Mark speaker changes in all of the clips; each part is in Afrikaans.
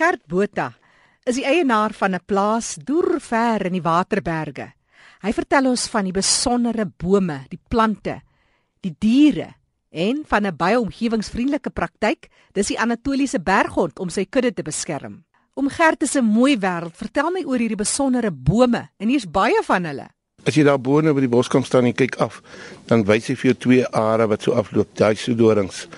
Speaker 1: Gert Botha is die eienaar van 'n plaas deur ver in die Waterberge. Hy vertel ons van die besondere bome, die plante, die diere en van 'n baie omgewingsvriendelike praktyk, dis die Anatoliese berghond om sy kudde te beskerm. Om Gert is 'n mooi wêreld. Vertel my oor hierdie besondere bome en hier's baie van hulle.
Speaker 2: As jy daar bo oor die boskom staan en kyk af, dan wys hy vir jou twee are wat so afloop, daai soedorings.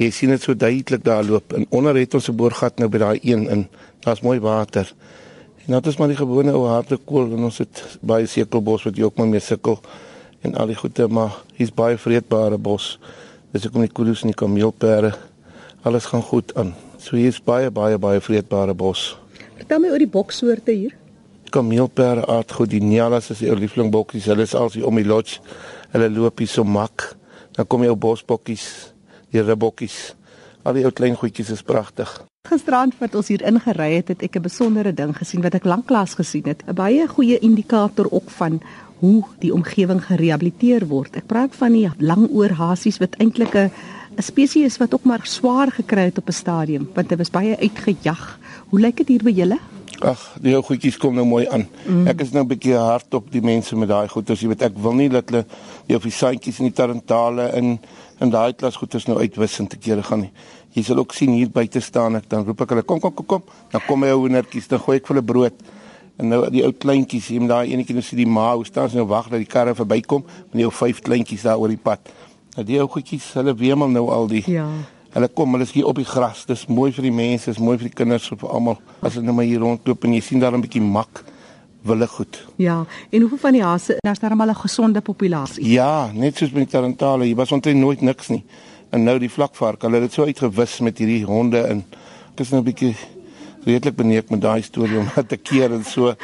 Speaker 2: Jy sien dit so duidelik daar loop en onder het ons 'n boorgat nou by daai een in. Daar's mooi water. En dit is maar die gewone ou harde kool en ons het baie sekelbos wat jy ook maar mee sukkel en al die goeie maar hier's baie vreedbare bos. Dis ek kom die koelos en die kameelperde. Alles gaan goed aan. So hier's baie baie baie vreedbare bos.
Speaker 1: Vertel my oor die boksoorte hier.
Speaker 2: Kameelperde aard goed die Nialas is die liefling bokkies. Hulle is alsi om die lodge. Hulle loop hier so mak. Dan kom jy ou bosbokkies die ribbokkies. Al die ou klein goedjies is pragtig.
Speaker 1: Gisterand wat ons hier ingery het, het ek 'n besondere ding gesien wat ek lanklaas gesien het. 'n Baie goeie indikator ook van hoe die omgewing gerehabiliteer word. Ek praat van die langoorhasies wat eintlik 'n 'n spesies is wat ook maar swaar gekry het op 'n stadium, want dit was baie uitgejag. Hoe lyk dit hier by julle?
Speaker 2: Ag, die ou goedjies kom nou mooi aan. Mm. Ek is nou 'n bietjie hard op die mense met daai goeders. Jy weet, ek wil nie dat hulle die ofisiantjies in die tarantale in in daai klas goeders nou uitwissend te kere gaan nie. Jy sal ook sien hier buite staan ek dan roep ek hulle kom kom kom kom. Dan kom my ou hoendertjies, dan gooi ek vir hulle brood. En nou die ou kleintjies, jy moet daai enetjie nou sien die ma, hoe staan sy nou wag dat die karre verbykom met die ou vyf kleintjies daar oor die pad. Nou die ou goedjies, hulle wemel nou al die
Speaker 1: Ja.
Speaker 2: Hulle kom, hulle is hier op die gras. Dis mooi vir die mense, dis mooi vir die kinders, vir almal. As hulle nou maar hier rondloop en jy sien daar 'n bietjie mak, wille goed.
Speaker 1: Ja, en hoeveel van die hase, daar's daar maar 'n gesonde populasie.
Speaker 2: Ja, net soos met die tarantale, jy was omtrent nooit niks nie. En nou die vlakvark, hulle het dit so uitgewis met hierdie honde in. Ek is nou 'n bietjie redelik beneek met daai storie om te keer en so.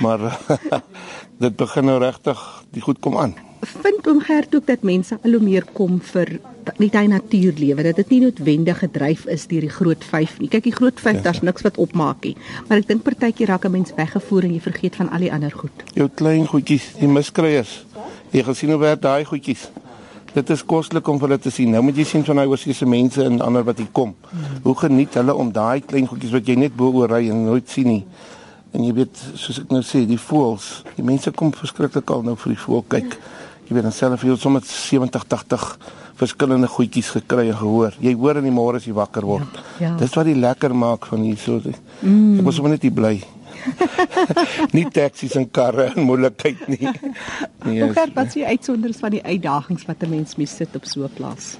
Speaker 2: Maar dit begin nou regtig, die goed kom aan.
Speaker 1: Vind oom Gert ook dat mense al hoe meer kom vir net hy natuurlewe dat dit nie noodwendig gedryf is deur die groot 5 nie. Kyk, die groot 5
Speaker 2: Ja.
Speaker 1: daar's niks wat opmaak nie. Maar ek dink partykeer raak 'n mens weggevoer en jy vergeet van al die ander goed.
Speaker 2: Jou klein goedjies, die miskryers. Jy gesien hoe werk daai goedjies. Dit is koslik om hulle te sien. Nou moet jy sien van daai oorsese mense en ander wat hier kom. Hoe geniet hulle om daai klein goedjies wat jy net bo oor ry en nooit sien nie. En jy weet, soos ek nou sê, die voëls, die mense kom verskriklik al nou vir die voël kyk. Jy weet dan self jy het sommer 70, 80 verskillende goedjies gekry en gehoor. Jy hoor in die môre as jy wakker word.
Speaker 1: Ja, ja.
Speaker 2: Dis wat die lekker maak van hier so. Mm. Ek was sommer net bly. nie taksies en karre en moeilikheid nie. Nee,
Speaker 1: Gert, wat is die uitsonders van die uitdagings wat 'n mens mee sit op so 'n plaas?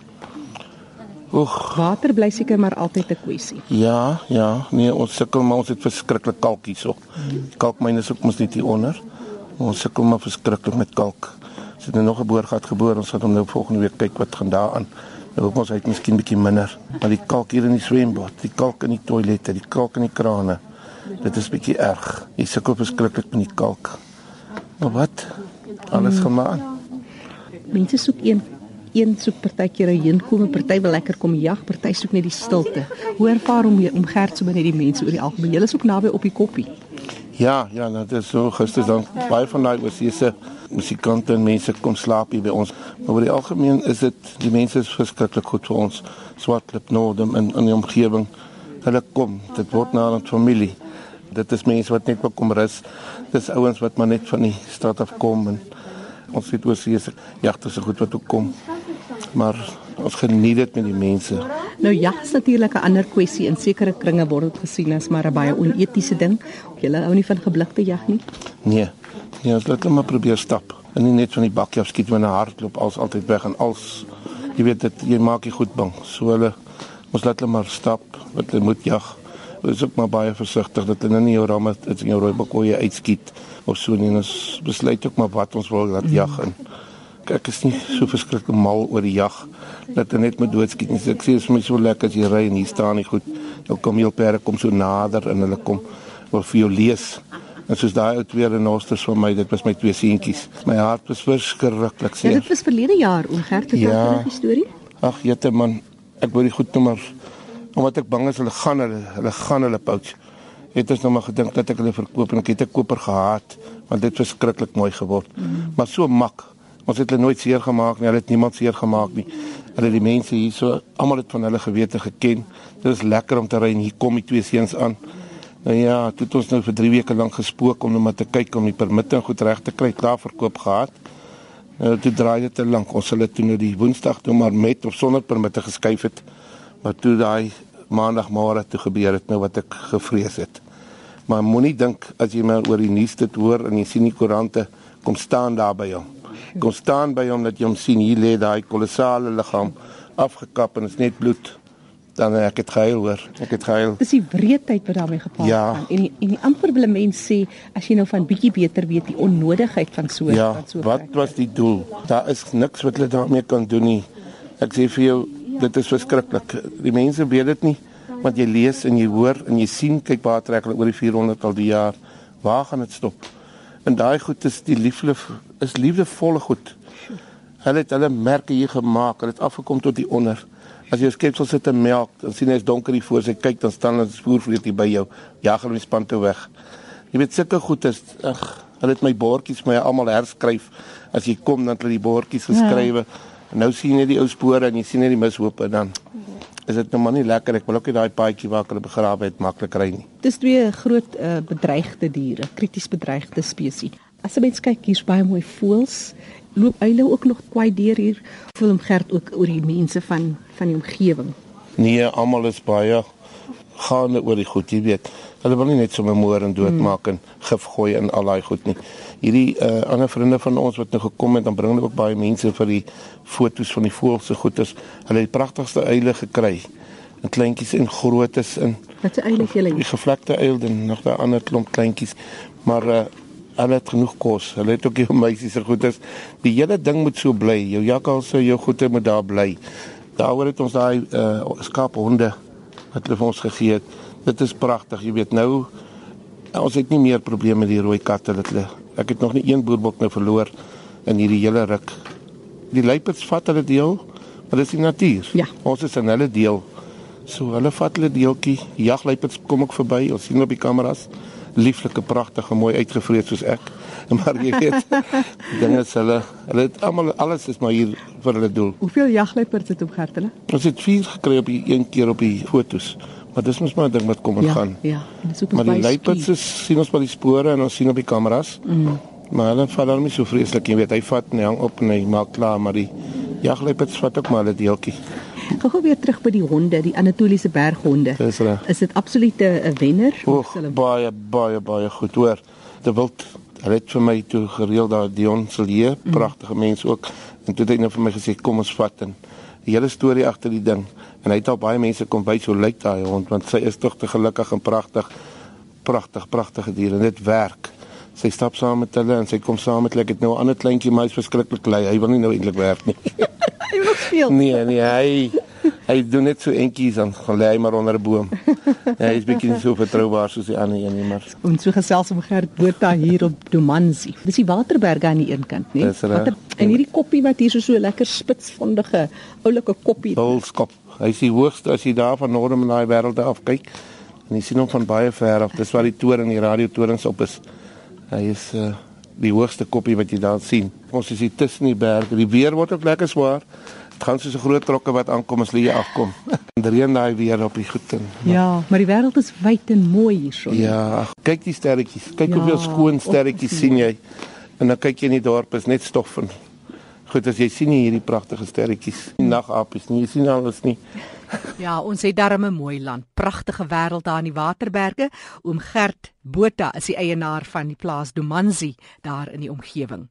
Speaker 2: Oeg.
Speaker 1: Water bly seker maar altyd 'n kwessie.
Speaker 2: Ja, ja, nee, ons sukkel maar ons het verskriklik kalk hierso. Die kalkmyn is ook mos net hier onder. Ons sukkel maar verskriklik met kalk. Ons het nou nog 'n boorgat geboor, ons gaan hom nou volgende week kyk wat gaan daaraan. Nou hoop ons hy het miskien bietjie minder, maar die kalk hier in die swembad, die kalk in die toilette, die kalk in die krane. Dit is bietjie erg. Jy sukkel verskriklik met die kalk. Maar wat? Alles gaan maar aan.
Speaker 1: Mense soek een een soek partykeer 'n heenkome, party wil lekker kom jag, party soek net die stilte. Hoe ervaar om om Gert so binne die mense oor die algemeen? Julle is ook naby op die koppie.
Speaker 2: Ja, ja, dit is so gister dan baie van daai oorsese musikante en mense kom slaap hier by ons. Maar oor die algemeen is dit die mense is verskriklik goed vir ons. Swartklip Noordem in in die omgewing. Hulle kom, dit word na 'n familie. Dit is mense wat net wil kom rus. Dis ouens wat maar net van die stad af kom en ons het oorsese jagters so goed wat ook kom. Maar ons geniet dit met die mense.
Speaker 1: Nou jag is natuurlik 'n ander kwessie. In sekere kringe word dit gesien as maar 'n baie onetiese ding. Julle hou nie van geblikte jag nie.
Speaker 2: Nee. Nee, ons laat hulle maar probeer stap. En nie net van die bakkie af skiet met 'n hardloop als altyd weg en als jy weet dit jy maak jy goed bang. So hulle ons laat hulle maar stap wat hulle moet jag. Ons is ook maar baie versigtig dat hulle nie jou ramme in jou rooi bakkie uitskiet of so nie. Ons besluit ook maar wat ons wil laat jag en ek is nie so verskriklik mal oor die jag dat hulle net moet doodskiet nie. So Ek sê dit is vir my so lekker as jy ry en hier staan nie goed. Jou kameelperde kom so nader en hulle kom wil vir jou lees. En soos daai ou twee renosters van my, dit was my twee seentjies. My hart was verskriklik
Speaker 1: Ja,
Speaker 2: seer.
Speaker 1: dit was verlede jaar oom Gert het
Speaker 2: Ja.
Speaker 1: ja. 'n storie.
Speaker 2: Ag jette man, ek wou die goed nou maar omdat ek bang is hulle gaan hulle hulle gaan hulle pouch. Het ons nou maar gedink dat ek hulle verkoop en ek het 'n koper gehad, want dit het verskriklik mooi geword. Mm. Maar so mak. Ons het hulle nooit seer gemaak nie, hulle het niemand seer gemaak nie. Hulle die mense hier so almal het van hulle gewete geken. Dit is lekker om te ry en hier kom die twee seuns aan. Nou ja, toe het ons nou vir 3 weke lank gespook om net maar te kyk om die permitte goed reg te kry, klaar verkoop gehad. Nou toe draai dit te lank. Ons hulle toe nou die Woensdag toe maar met of sonder permitte geskuif het. Maar toe daai Maandagmôre toe gebeur het nou wat ek gevrees het. Maar moenie dink as jy maar oor die nuus dit hoor en jy sien die koerante kom staan daar by hom. Kom staan by hom dat jy hom sien hier lê daai kolossale liggaam afgekap en is net bloed dan ek het gehuil hoor. Ek het gehuil.
Speaker 3: Dis die wreedheid wat daarmee gepaard
Speaker 2: Ja.
Speaker 3: gaan en die, en die amper wil mense sê as jy nou van bietjie beter weet die onnodigheid van so
Speaker 2: Ja,
Speaker 3: van so
Speaker 2: wat
Speaker 3: werk.
Speaker 2: was die doel? Daar is niks wat hulle daarmee kan doen nie. Ek sê vir jou, dit is verskriklik. Die mense weet dit nie, want jy lees en jy hoor en jy sien kyk waar trek hulle oor die 400 al die jaar. Waar gaan dit stop? En daai goed is die liefde is liefdevolle goed. Hulle het hulle merke hier gemaak. Hulle het afgekom tot die onder. As jy 'n skepsel sit en melk, dan sien hy is donker hier voor sy kyk, dan staan 'n spoorvleet hier by jou. Jag hulle die span toe weg. Jy weet sulke goed is ag, hulle het my bordjies my almal herskryf. As jy kom dan het hulle die bordjies geskrywe. En nou sien jy die ou spore en jy sien net die mishoope dan. Is dit nou maar nie lekker ek wil ook nie daai paadjie waar hulle begrawe het maklik ry nie.
Speaker 3: Dis twee groot uh, bedreigde diere, krities bedreigde spesies. As 'n mens kyk, hier's baie mooi voëls. Loop eile ook nog kwai deur hier. Voel hom gerd ook oor die mense van van die omgewing.
Speaker 2: Nee, almal is baie gaande oor die goed, jy weet. Hulle wil nie net sommer moer en doodmaak en gif gooi in al daai goed nie. Hierdie uh, ander vriende van ons wat nou gekom het, dan bring hulle ook baie mense vir die fotos van die voëls se goeders. Hulle het die pragtigste eile gekry. En kleintjies en grootes in
Speaker 3: Wat 'n eile julle.
Speaker 2: die gevlekte eil en nog daai ander klomp kleintjies. Maar uh, hulle het genoeg kos. Hulle het ook die meisies se goeders. Die hele ding moet so bly. Jou jakkalse, jou goede moet daar bly. Daaroor het ons daai uh, skaaphonde wat hulle vir ons gegee het. Dit is pragtig. Jy weet nou ons het nie meer probleme met die rooi katte dat hulle ek het nog nie een boerbok nou verloor in hierdie hele ruk. Die luiperds vat hulle deel, maar dis die natuur.
Speaker 3: Ja.
Speaker 2: Ons is in hulle deel. So hulle vat hulle deeltjie. Jagluiperds kom ook verby. Ons sien op die kameras lieflike, pragtige, mooi uitgevreet soos ek. Maar jy weet, die ding is hulle hulle het almal alles is maar hier vir hulle doel.
Speaker 3: Hoeveel jagluiperds het op gerd hulle?
Speaker 2: Ons het vier gekry op die een keer op die fotos. Maar dis mos maar 'n ding wat kom en
Speaker 3: ja,
Speaker 2: gaan.
Speaker 3: ja. En dis ook
Speaker 2: Maar die luiperds is sien ons by die spore en ons sien op die kameras. Mm. Maar hulle dan nie so vreeslik, jy weet, hy vat en hy hang op en hy maak klaar, maar die jagluiperds vat ook maar 'n deeltjie.
Speaker 3: Gou weer terug by die honde, die Anatoliese berghonde.
Speaker 2: Dis reg.
Speaker 3: Is dit absoluut 'n wenner? Of hulle-
Speaker 2: baie baie baie goed hoor. De Wild, hulle het vir my toe gereël daar Dion Silje, pragtige mens ook. En toe het hy nou vir my gesê kom ons vat en die hele storie agter die ding. En hy het al baie mense kom wys hoe lyk daai hond want sy is tog te gelukkig en pragtig. Pragtig, pragtige dier en dit werk. Sy stap saam met hulle en sy kom saam met hulle. Ek het nou 'n ander kleintjie maar hy's verskriklik lui. Hy wil nie nou eintlik werk nie.
Speaker 3: Hy wil speel.
Speaker 2: Nee, nee, hy hy doen net so entjies dan gaan lê hy maar onder 'n boom. Ja, hy is bietjie nie so vertroubaar soos die ander een nie, maar
Speaker 3: En so gesels om Gert Botha hier op Domanzi. Dis die waterberge aan die een kant, né?
Speaker 2: Reg.
Speaker 3: En hierdie koppie wat hier so so lekker spitsvondige oulike koppie.
Speaker 2: Bulskop. Hy is die hoogste as jy daar van Noordem in daai wêreld af kyk. En jy sien hom van baie ver af. Dis waar die toring, die radiotorings op is. Hy is uh die hoogste koppie wat jy daar sien. Ons is hier tussen die berge. Die weer word ook lekker swaar. Gaan soos 'n groot trokke wat aankom as hulle hier afkom. En reën daai weer op die goed in.
Speaker 3: Ja, maar die wêreld is wyd en mooi hierso.
Speaker 2: Ja, kyk die sterretjies. Kyk
Speaker 3: Ja,
Speaker 2: hoeveel skoon sterretjies sien jy. En dan kyk jy in die dorp is net stof en Goed, as jy sien hierdie pragtige sterretjies, nagapies nie, jy sien alles nie.
Speaker 1: Ja, ons het darem 'n mooi land, pragtige wêreld daar in die Waterberge. Oom Gert Botha is die eienaar van die plaas Domanzi daar in die omgewing.